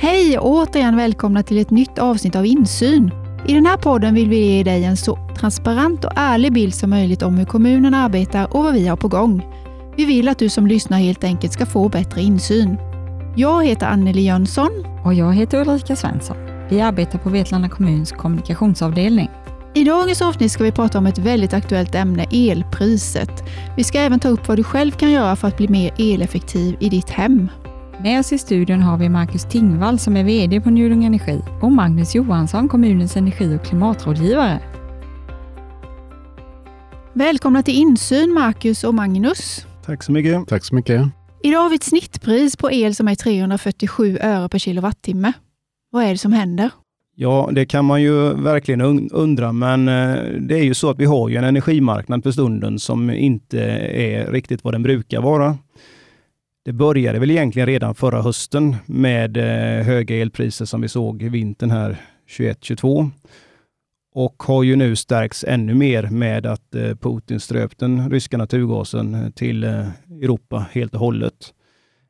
Hej och återigen välkomna till ett nytt avsnitt av Insyn. I den här podden vill vi ge dig en så transparent och ärlig bild som möjligt om hur kommunen arbetar och vad vi har på gång. Vi vill att du som lyssnar helt enkelt ska få bättre insyn. Jag heter Anneli Jönsson. Och jag heter Ulrika Svensson. Vi arbetar på Vetlanda kommuns kommunikationsavdelning. I dagens avsnitt ska vi prata om ett väldigt aktuellt ämne, elpriset. Vi ska även ta upp vad du själv kan göra för att bli mer eleffektiv i ditt hem. Med oss i studion har vi Marcus Tingvall som är VD på Njudung Energi och Magnus Johansson, kommunens energi och klimatrådgivare. Välkomna till Insyn Marcus och Magnus. Tack så mycket. Tack så mycket. Idag har vi ett snittpris på el som är 347 öre per kilowattimme. Vad är det som händer? Ja, det kan man ju verkligen undra, men eh, det är ju så att vi har ju en energimarknad för stunden som inte är riktigt vad den brukar vara. Det började väl egentligen redan förra hösten med eh, höga elpriser som vi såg i vintern här 21-22 och har ju nu stärkts ännu mer med att eh, Putin ströp den ryska naturgasen till eh, Europa helt och hållet.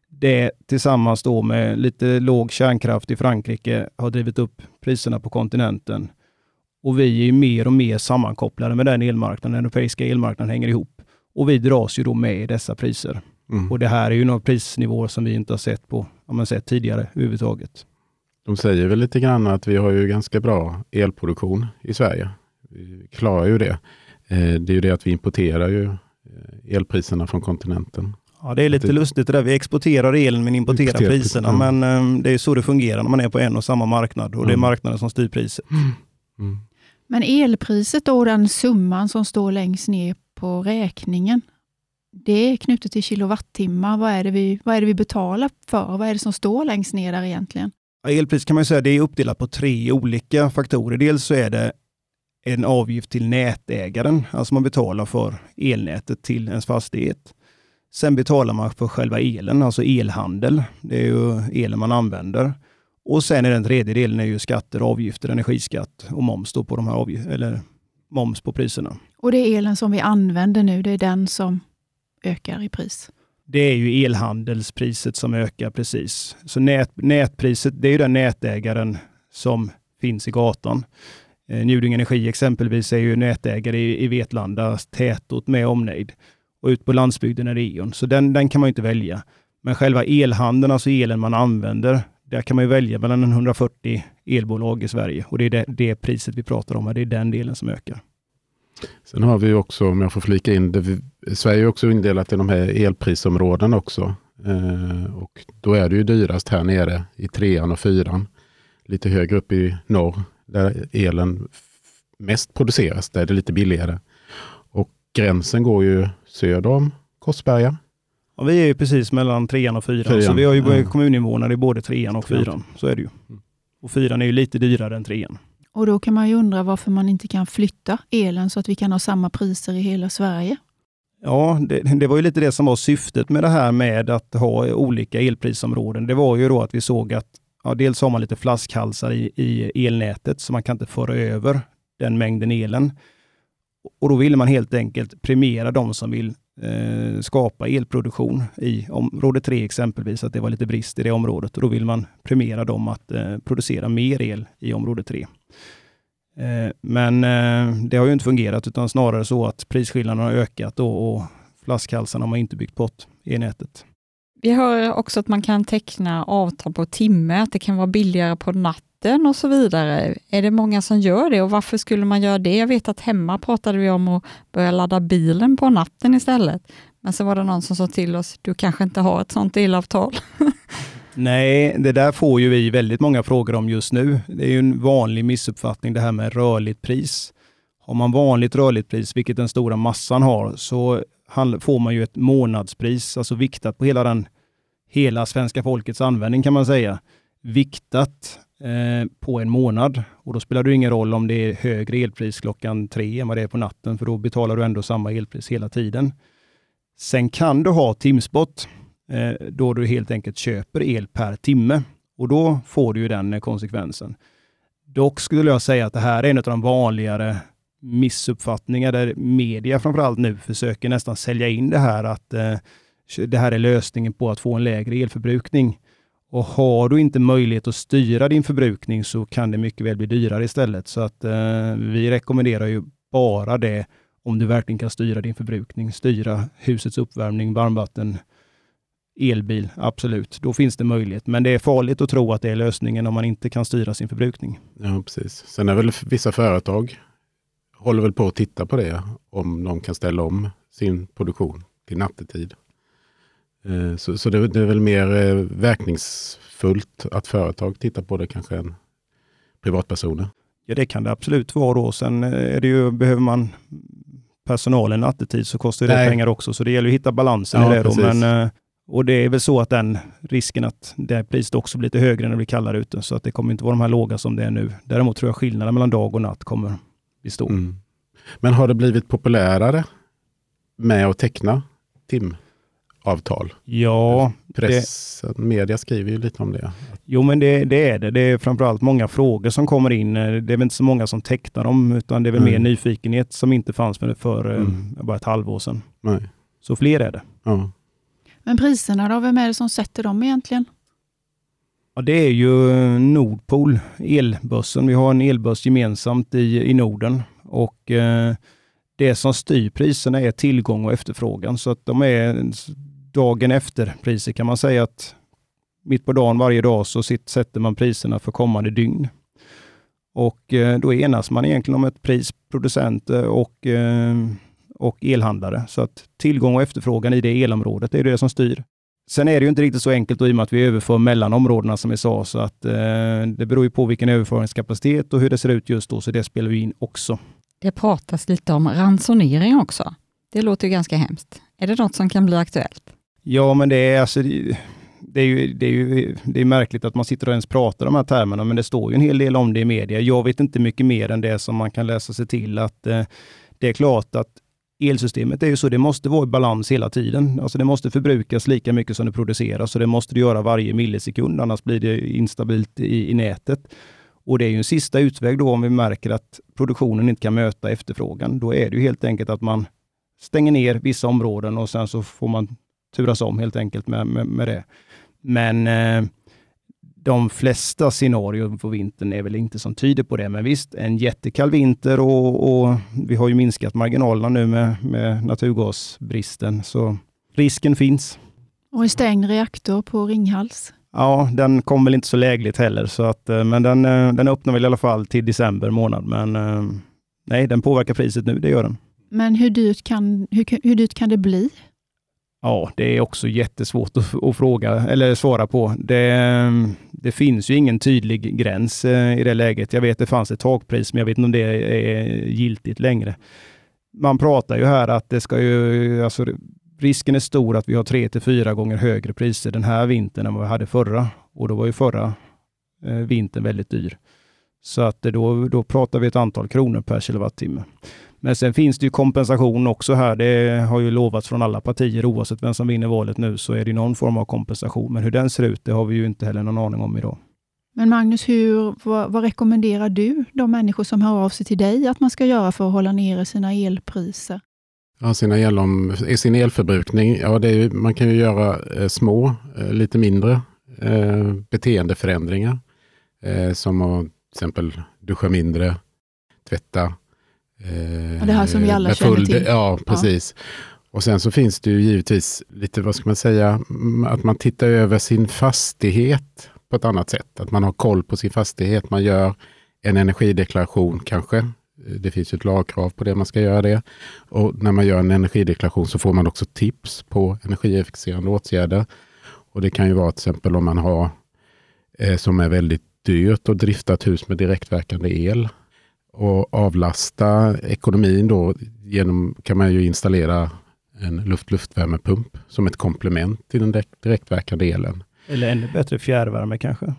Det tillsammans då med lite låg kärnkraft i Frankrike har drivit upp priserna på kontinenten. Och vi är mer och mer sammankopplade med den elmarknaden. Den europeiska elmarknaden hänger ihop. Och vi dras ju då med i dessa priser. Mm. Och det här är ju några prisnivåer som vi inte har sett på, man sett tidigare överhuvudtaget. De säger väl lite grann att vi har ju ganska bra elproduktion i Sverige. Vi klarar ju det. Eh, det är ju det att vi importerar ju eh, elpriserna från kontinenten. Ja, det är lite det... lustigt det där. Vi exporterar elen men importerar Exporterar priserna. Mm. Men um, det är så det fungerar när man är på en och samma marknad och mm. det är mm. marknaden som styr priset. Mm. mm. Men elpriset då, den summan som står längst ner på räkningen, det är knutet till kilowattimmar. Vad är, det vi, vad är det vi betalar för? Vad är det som står längst ner där egentligen? Elpris kan man säga det är uppdelat på tre olika faktorer. Dels så är det en avgift till nätägaren, alltså man betalar för elnätet till ens fastighet. Sen betalar man för själva elen, alltså elhandel. Det är ju elen man använder. Och sen är den tredje delen är ju skatter, avgifter, energiskatt och moms på de här avgifterna, eller moms på priserna. Och det är elen som vi använder nu, det är den som ökar i pris? Det är ju elhandelspriset som ökar precis. Så nät, nätpriset, det är ju den nätägaren som finns i gatan. Eh, Njuding Energi exempelvis är ju nätägare i, i Vetlanda tätort med omnejd och ut på landsbygden är det E.ON. Så den, den kan man inte välja. Men själva elhandeln, alltså elen man använder, där kan man ju välja mellan 140 elbolag i Sverige och det är det, det priset vi pratar om. Det är den delen som ökar. Sen har vi också, om jag får flika in, det, Sverige är också indelat i de här elprisområdena också. Eh, och då är det ju dyrast här nere i trean och fyran. Lite högre upp i norr, där elen mest produceras, där är det lite billigare. Och gränsen går ju söder om Korsberga. Ja, vi är ju precis mellan trean och fyran, fyran. så vi har ju mm. kommuninvånare i både trean och fyran. Så är det ju. Mm. Och fyran är ju lite dyrare än trean. Och då kan man ju undra varför man inte kan flytta elen så att vi kan ha samma priser i hela Sverige. Ja, det, det, var ju lite det som var syftet med det här med att ha olika elprisområden. Det var ju då att vi såg att ja, dels har man lite flaskhalsar i, i elnätet, så man kan inte föra över den mängden elen. Och då ville man helt enkelt premiera de som vill eh, skapa elproduktion i område 3 exempelvis, att det var lite brist i det området. Och då vill man premiera dem att eh, producera mer el i område 3. Eh, men eh, det har ju inte fungerat, utan snarare så att prisskillnaderna har ökat och, och flaskhalsarna har man inte byggt bort i nätet. Vi hör också att man kan teckna avtal på timme, att det kan vara billigare på natten och så vidare. Är det många som gör det och varför skulle man göra det? Jag vet att hemma pratade vi om att börja ladda bilen på natten istället. Men så var det någon som sa till oss, du kanske inte har ett sånt elavtal? Nej, det där får ju vi väldigt många frågor om just nu. Det är ju en vanlig missuppfattning det här med rörligt pris. Har man vanligt rörligt pris, vilket den stora massan har, så får man ju ett månadspris, alltså viktat på hela den hela svenska folkets användning kan man säga. Viktat Eh, på en månad. Och då spelar det ingen roll om det är högre elpris klockan tre än vad det är på natten, för då betalar du ändå samma elpris hela tiden. Sen kan du ha timspot, Eh, då du helt enkelt köper el per timme och då får du ju den eh, konsekvensen. Dock skulle jag säga att det här är en av de vanligare missuppfattningar där media framförallt nu försöker nästan sälja in det här att eh, det här är lösningen på att få en lägre elförbrukning. Och har du inte möjlighet att styra din förbrukning så kan det mycket väl bli dyrare istället. Så att eh, vi rekommenderar ju bara det om du verkligen kan styra din förbrukning. Styra husets uppvärmning, varmvatten, elbil, absolut. Då finns det möjlighet. Men det är farligt att tro att det är lösningen om man inte kan styra sin förbrukning. Ja, precis. Sen är väl vissa företag håller väl på att titta på det, om de kan ställa om sin produktion till nattetid. Eh, så, så det, det, är väl mer eh, verkningsfullt att företag tittar på det kanske än privatpersoner. Ja, det kan det absolut vara då. Sen eh, är det ju, behöver man personalen nattetid så kostar det Nej. pengar också. Så det gäller att hitta balansen ja, i det. Då. Men, och det är väl så att den risken att det priset också blir lite högre när det blir kallare ute. Så att det kommer inte vara de här låga som det är nu. Däremot tror jag skillnaden mellan dag och natt kommer bli stor. Mm. Men har det blivit populärare med att teckna timavtal? Ja. Pressen, det... media skriver ju lite om det. Jo, men det, det, är det. Det är framförallt många frågor som kommer in. Det är väl inte så många som tecknar dem, utan det är väl mm. mer nyfikenhet som inte fanns för, för eh, mm. bara ett halvår sedan. Nej. Så fler är det. Ja. Men priserna då, vem är det som sätter dem egentligen? Ja, det är ju eh, Nordpol, elbörsen. Vi har en elbörs gemensamt i, i Norden och eh, det som styr priserna är tillgång och efterfrågan. Så att de är dagen efter priser kan man säga att mitt på dagen varje dag så sitt, sätter man priserna för kommande dygn. Och eh, då enas man egentligen om ett pris, producenter och, eh, och elhandlare. Så att tillgång och efterfrågan i det elområdet är det som styr. Sen är det ju inte riktigt så enkelt i och med att vi överför mellan områdena som vi sa, så att eh, det beror ju på vilken överföringskapacitet och hur det ser ut just då, så det spelar ju in också. Det pratas lite om ransonering också. Det låter ganska hemskt. Är det något som kan bli aktuellt? Ja, men det är, alltså, det är ju, det är ju det är märkligt att man sitter och ens pratar de här termerna, men det står ju en hel del om det i media. Jag vet inte mycket mer än det som man kan läsa sig till. att eh, Det är klart att elsystemet är ju så, det måste vara i balans hela tiden. Alltså det måste förbrukas lika mycket som det produceras och det måste det göra varje millisekund, annars blir det instabilt i, i nätet. Och det är ju en sista utväg då om vi märker att produktionen inte kan möta efterfrågan. Då är det ju helt enkelt att man stänger ner vissa områden och sen så får man turas om helt enkelt med, med, med det. Men eh, de flesta scenarier på vintern är väl inte som tyder på det. Men visst, en jättekall vinter och, och vi har ju minskat marginalerna nu med, med naturgasbristen, så risken finns. Och en stängd reaktor på Ringhals? Ja, den kom väl inte så lägligt heller, så att, eh, men den, eh, den öppnar väl i alla fall till december månad. Men eh, nej, den påverkar priset nu, det gör den. Men hur dyrt kan, hur, hur dyrt kan det bli? Ja, det är också jättesvårt att, att, fråga eller svara på. Det, det finns ju ingen tydlig gräns eh, i det läget. Jag vet att det fanns ett takpris, men jag vet inte om det är giltigt längre. Man pratar ju här att det ska ju, alltså risken är stor att vi har tre till fyra gånger högre priser den här vintern än vad vi hade förra. Och då var ju förra eh, vintern väldigt dyr. Så att då, då pratar vi ett antal kronor per kilowattimme. Men sen finns det ju kompensation också här. Det har ju lovats från alla partier oavsett vem som vinner valet nu så är det någon form av kompensation. Men hur den ser ut, det har vi ju inte heller någon aning om idag. Men Magnus, hur, vad, vad, rekommenderar du de människor som hör av sig till dig att man ska göra för att hålla nere sina elpriser? Ja, sina el sin elförbrukning, ja, det är, man kan ju göra eh, små, eh, lite mindre eh, beteendeförändringar. Eh, som att till exempel duscha mindre, tvätta. Eh, det här som vi alla känner till. Ja, precis. Ja. Och sen så finns det ju givetvis lite, vad ska man säga, att man tittar över sin fastighet på ett annat sätt. Att man har koll på sin fastighet. Man gör en energideklaration kanske det finns ett lagkrav på det, man ska göra det. Och när man gör en energideklaration så får man också tips på energieffektiviserande åtgärder. Och det kan ju vara till exempel om man har eh, som är väldigt dyrt att drifta ett hus med direktverkande el. Och avlasta ekonomin då genom kan man ju installera en luft-luftvärmepump som ett komplement till den direktverkande elen. Eller ännu bättre fjärrvärme kanske?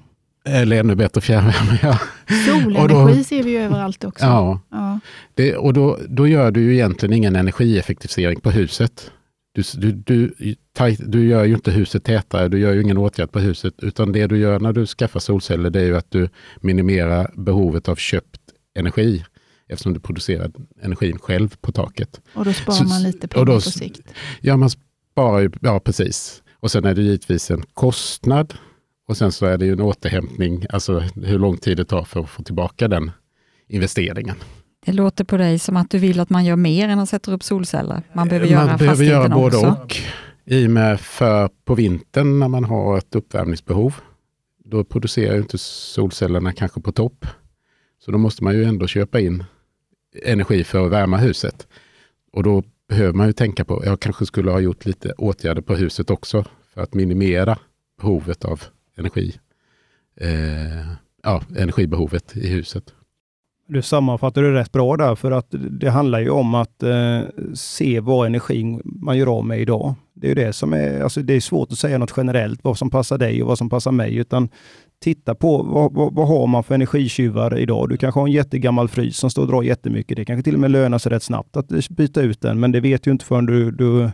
Eller ännu bättre fjärrvärme. Ja. Solenergi då, ser vi ju överallt också. Ja, ja. Det, och då, då gör du ju egentligen ingen energieffektivisering på huset. Du, du, du, du gör ju inte huset tätare, du gör ju ingen åtgärd på huset, utan det du gör när du skaffar solceller, det är ju att du minimerar behovet av köpt energi, eftersom du producerar energin själv på taket. Och då sparar Så, man lite pengar då, på sikt? Ja, man sparar ju, ja precis. Och sen är det givetvis en kostnad Och sen så är det ju en återhämtning, alltså hur lång tid det tar för att få tillbaka den investeringen. Det låter på dig som att du vill att man gör mer än att sätta upp solceller. Man behöver man göra behöver göra både också. och. I och med för på vintern när man har ett uppvärmningsbehov, då producerar ju inte solcellerna kanske på topp. Så då måste man ju ändå köpa in energi för att värma huset. Och då behöver man ju tänka på, jag kanske skulle ha gjort lite åtgärder på huset också för att minimera behovet av energi. Eh, ja, energibehovet i huset. Du sammanfattar det rätt bra där, för att det handlar ju om att eh, se vad energin man gör av med idag. Det är ju det som är, alltså det är svårt att säga något generellt, vad som passar dig och vad som passar mig, utan titta på vad, vad, vad har man för energitjuvar idag? Du kanske har en jättegammal frys som står och drar jättemycket. Det kanske till och med lönar sig rätt snabbt att byta ut den, men det vet du inte förrän du, du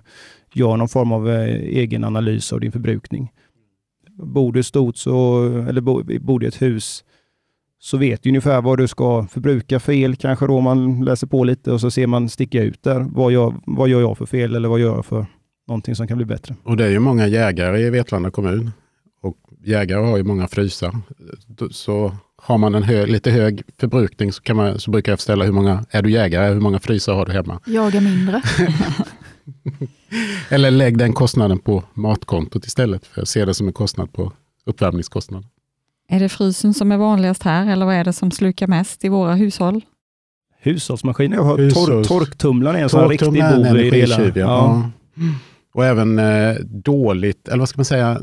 gör någon form av eh, egen analys av din förbrukning. Bor du stort så, eller bor du i ett hus så vet du ungefär vad du ska förbruka för el, kanske då man läser på lite och så ser man sticka ut där. Vad gör, vad gör jag för fel eller vad gör jag för någonting som kan bli bättre? Och det är ju många jägare i Vetlanda kommun. Och jägare har ju många frysar. Så har man en hö, lite hög förbrukning så, kan man, så brukar jag ställa hur många, är du jägare, hur många frysar har du hemma? Jaga mindre. Eller lägg den kostnaden på matkontot istället, för jag ser det som en kostnad på uppvärmningskostnad. Är det frysen som är vanligast här eller vad är det som slukar mest i våra hushåll? Hushållsmaskiner. Jag har Hushålls- tork, torktumlaren är en sån riktig bov i det hela. ja. Ja. Och även eh, dåligt, eller vad ska man säga,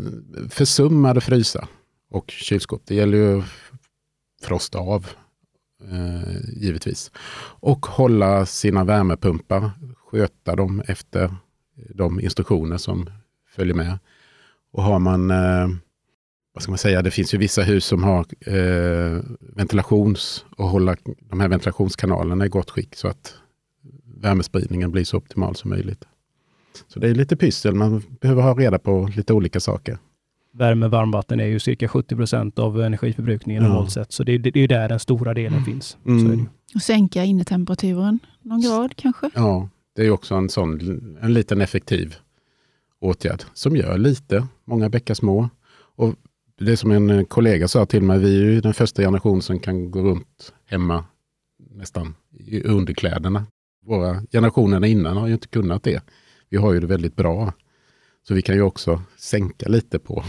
försummade frysa och kylskåp. Det gäller ju att frosta av, eh, givetvis. Och hålla sina värmepumpar, sköta dem efter de instruktioner som följer med. Och har man, eh, vad ska man säga, det finns ju vissa hus som har eh, ventilations och hålla de här ventilationskanalerna i gott skick så att värmespridningen blir så optimal som möjligt. Så det är lite pyssel, man behöver ha reda på lite olika saker. Värme varmvatten är ju cirka 70 procent av energiförbrukningen Ja. normalt sett. Så det, det, det är ju där den stora delen finns. Det. ju. Mm. Och sänka innetemperaturen någon grad kanske. Ja, det är också en sån en liten effektiv åtgärd som gör lite, många bäckar små. Och det som en kollega sa till mig, vi är ju den första generationen som kan gå runt hemma nästan i underkläderna. Våra generationerna innan har ju inte kunnat det. Vi har ju det väldigt bra. Så vi kan ju också sänka lite på,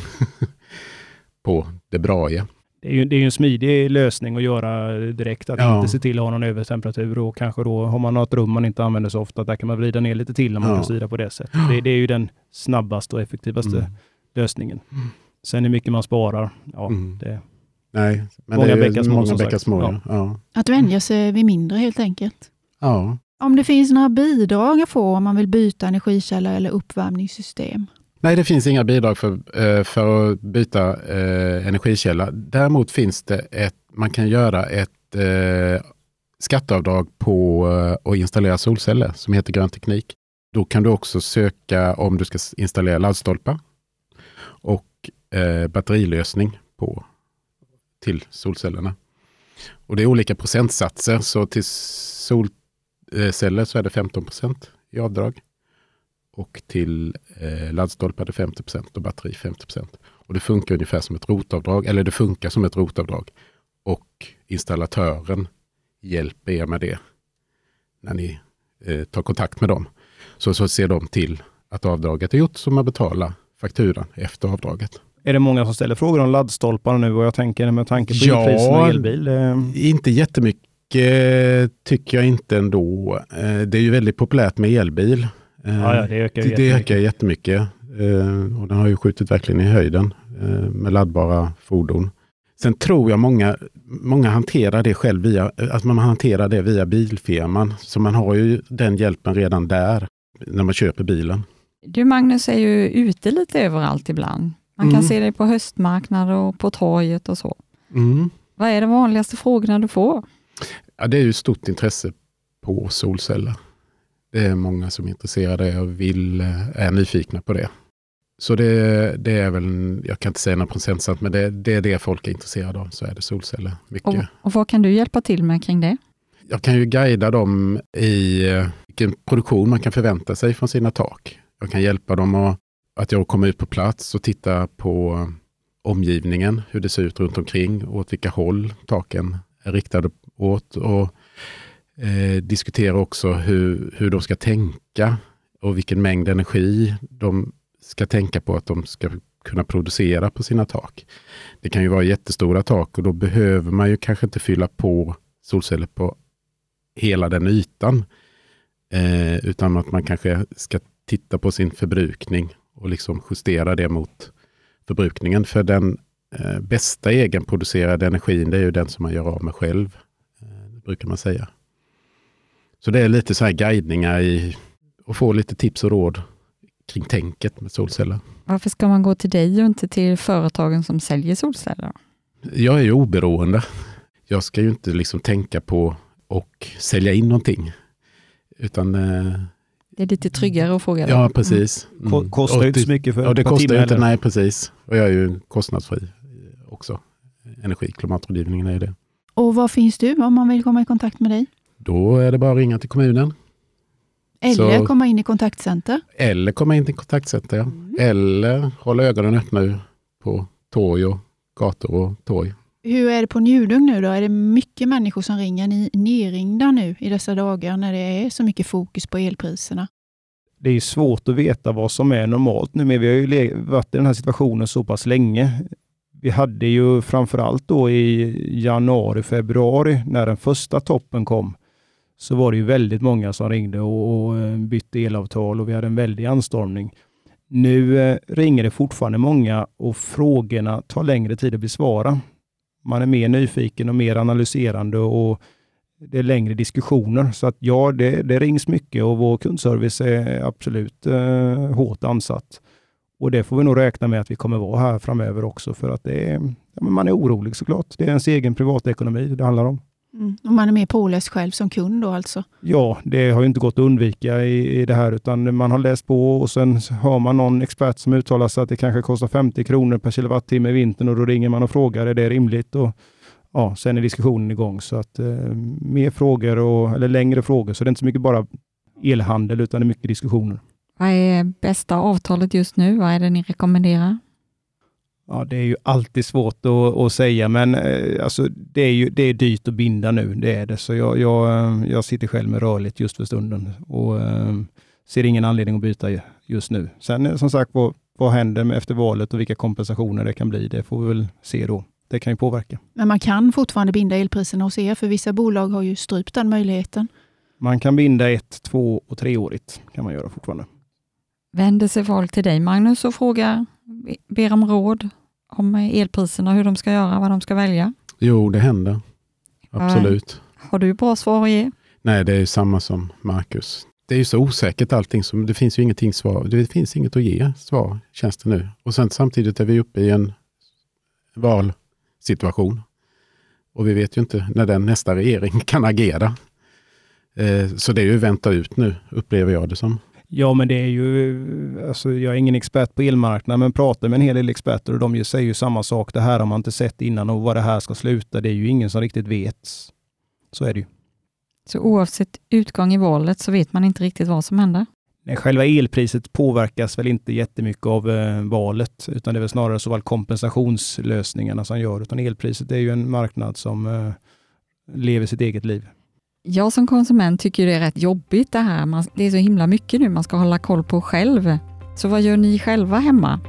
på det bra igen. Det är ju det är ju en smidig lösning att göra direkt. Att Ja. inte se till att ha någon övertemperatur och kanske då har man något rum man inte använder så ofta, där kan man vrida ner lite till när man Ja. vill styra på det sättet. Det, det är ju den snabbaste och effektivaste Mm. lösningen. Sen hur mycket man sparar, ja, Mm. det, Nej, men Många det är bäckar små, många bäckar små. Ja. Ja. Att vänja sig vid mindre helt enkelt. Ja. Om det finns några bidrag att få om man vill byta energikälla eller uppvärmningssystem. Nej, det finns inga bidrag för, eh, för att byta eh, energikälla. Däremot finns det ett, man kan göra ett eh, skatteavdrag på eh, att installera solceller som heter Grön Teknik. Då kan du också söka om du ska installera laddstolpar och eh, batterilösning på, till solcellerna. Och det är olika procentsatser, så till solceller så är det 15 procent i avdrag och till eh, laddstolpar är det 50% och batteri 50% Och det funkar ungefär som ett rotavdrag, eller det funkar som ett rotavdrag. Och installatören hjälper er med det när ni eh, tar kontakt med dem. Så, så ser de till att avdraget är gjort så man betalar fakturan efter avdraget. är det många som ställer frågor om laddstolpar nu och jag tänker med tanke på Ja. elbil. Eh, Inte jättemycket tycker jag inte ändå. Eh, det är ju väldigt populärt med elbil. Eh, ja, ja, det ökar Det, det jättemycket. ökar jättemycket eh, och den har ju skjutit verkligen i höjden eh, med laddbara fordon. Sen tror jag många, många hanterar det själv via, att man hanterar det via bilfirman. Så man har ju den hjälpen redan där när man köper bilen. Du Magnus är ju ute lite överallt ibland. Man kan Mm. se dig på höstmarknader och på torget och så. Mm. Vad är de vanligaste frågorna du får? Ja, det är ju stort intresse på solceller. Det är många som är intresserade och vill, eh, är nyfikna på det. Så det, det är väl, jag kan inte säga någon procentsats, men det, det är det folk är intresserade av, så är det solceller. Mycket. Och, och vad kan du hjälpa till med kring det? Jag kan ju guida dem i eh, vilken produktion man kan förvänta sig från sina tak. Jag kan hjälpa dem att, att jag kommer ut på plats och titta på omgivningen, hur det ser ut runt omkring och åt vilka håll taken är riktade åt. Och eh, diskutera också hur, hur de ska tänka och vilken mängd energi de ska tänka på att de ska kunna producera på sina tak. Det kan ju vara jättestora tak och då behöver man ju kanske inte fylla på solceller på hela den ytan. Eh, utan att man kanske ska titta på sin förbrukning och liksom justera det mot förbrukningen. För den eh, bästa egenproducerade energin, det är ju den som man gör av med själv, brukar man säga. Så det är lite så här guidningar i och få lite tips och råd kring tänket med solceller. Varför ska man gå till dig och inte till företagen som säljer solceller? Jag är ju oberoende. Jag ska ju inte liksom tänka på och sälja in någonting. Utan, eh, det är lite tryggare att fråga. Ja, precis. Mm. Kostar ju inte så mycket för ja, det kostar inte, Nej, precis. Och jag är ju kostnadsfri också. Energi, klimatrådgivningen är det. Och var finns du om man vill komma i kontakt med dig? Då är det bara att ringa till kommunen. Eller så, komma in i kontaktcenter? Eller komma in i kontaktcenter, ja. Mm. Eller hålla ögonen öppna på torg och gator och torg. Hur är det på Njudung nu då? Är det mycket människor som ringer? Ni nerringda nu i dessa dagar när det är så mycket fokus på elpriserna? Det är svårt att veta vad som är normalt nu, men vi har ju varit i den här situationen så pass länge. Vi hade ju framförallt då i januari, februari när den första toppen kom, så var det ju väldigt många som ringde och, och eh, bytte elavtal och vi hade en väldig anstormning. Nu eh, ringer det fortfarande många och frågorna tar längre tid att besvara. Man är mer nyfiken och mer analyserande och det är längre diskussioner. Så att ja, det, det rings mycket och vår kundservice är absolut eh, hårt ansatt. Och det får vi nog räkna med att vi kommer vara här framöver också för att det är, ja, man är orolig såklart. Det är ens egen privatekonomi det handlar om. Mm. Och man är mer påläst själv som kund då alltså? Ja, det har ju inte gått att undvika i, i det här, utan man har läst på och sen har man någon expert som uttalar sig att det kanske kostar 50 kronor per kilowattimme i vintern och då ringer man och frågar, är det rimligt? Och, ja, sen är diskussionen igång. Så att eh, mer frågor, och, eller längre frågor, så det är inte så mycket bara elhandel, utan det är mycket diskussioner. Vad är bästa avtalet just nu? Vad är det ni rekommenderar? Ja, det är ju alltid svårt att, att säga, men eh, alltså, det, är ju, det är dyrt att binda nu. Det är det. Så jag, jag, eh, jag sitter själv med rörligt just för stunden och eh, ser ingen anledning att byta just nu. Sen som sagt, vad, vad händer efter valet och vilka kompensationer det kan bli, det får vi väl se då. Det kan ju påverka. Men man kan fortfarande binda elpriserna hos er, för vissa bolag har ju strypt den möjligheten. Man kan binda ett, två och treårigt kan man göra fortfarande. Vänder sig folk till dig, Magnus, och frågar, ber om råd om elpriserna, hur de ska göra, vad de ska välja? Jo, det händer. Absolut. Har du bra svar att ge? Nej, det är samma som Marcus. Det är ju så osäkert allting, så det finns ju ingenting svar. Det finns inget att ge svar, känns det nu. Och sen samtidigt är vi uppe i en valsituation. Och vi vet ju inte när den nästa regering kan agera. Eh, så det är ju vänta ut nu, upplever jag det som. Ja, men det är ju, alltså jag är ingen expert på elmarknaden, men pratar med en hel del experter och de säger ju samma sak. Det här har man inte sett innan och vad det här ska sluta, det är ju ingen som riktigt vet. Så är det ju. Så oavsett utgång i valet så vet man inte riktigt vad som händer? Nej, själva elpriset påverkas väl inte jättemycket av eh, valet, utan det är väl snarare såväl kompensationslösningarna som gör, utan elpriset är ju en marknad som eh, lever sitt eget liv. Jag som konsument tycker det är rätt jobbigt det här. Man, det är så himla mycket nu man ska hålla koll på själv. Så vad gör ni själva hemma?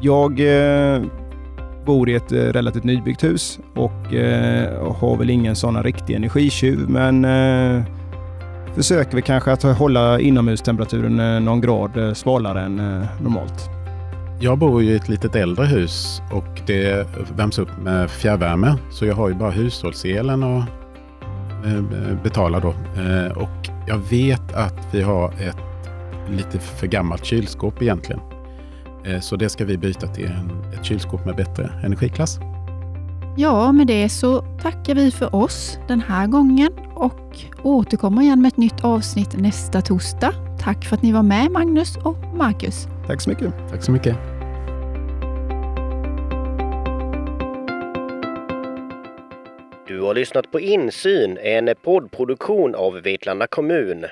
Jag eh, bor i ett eh, relativt nybyggt hus och eh, har väl ingen sån riktig energitjuv, men eh, försöker vi kanske att hålla inomhustemperaturen eh, någon grad eh, svalare än normalt. Jag bor i ett litet äldre hus och det värms upp med fjärrvärme, så jag har ju bara hushållselen och betala då. Eh, och jag vet att vi har ett lite för gammalt kylskåp egentligen. Eh, så det ska vi byta till ett kylskåp med bättre energiklass. Ja, med det så tackar vi för oss den här gången och återkommer igen med ett nytt avsnitt nästa torsdag. Tack för att ni var med Magnus och Marcus. Tack så mycket. Tack så mycket. Du har lyssnat på Insyn, en poddproduktion av Vetlanda kommun.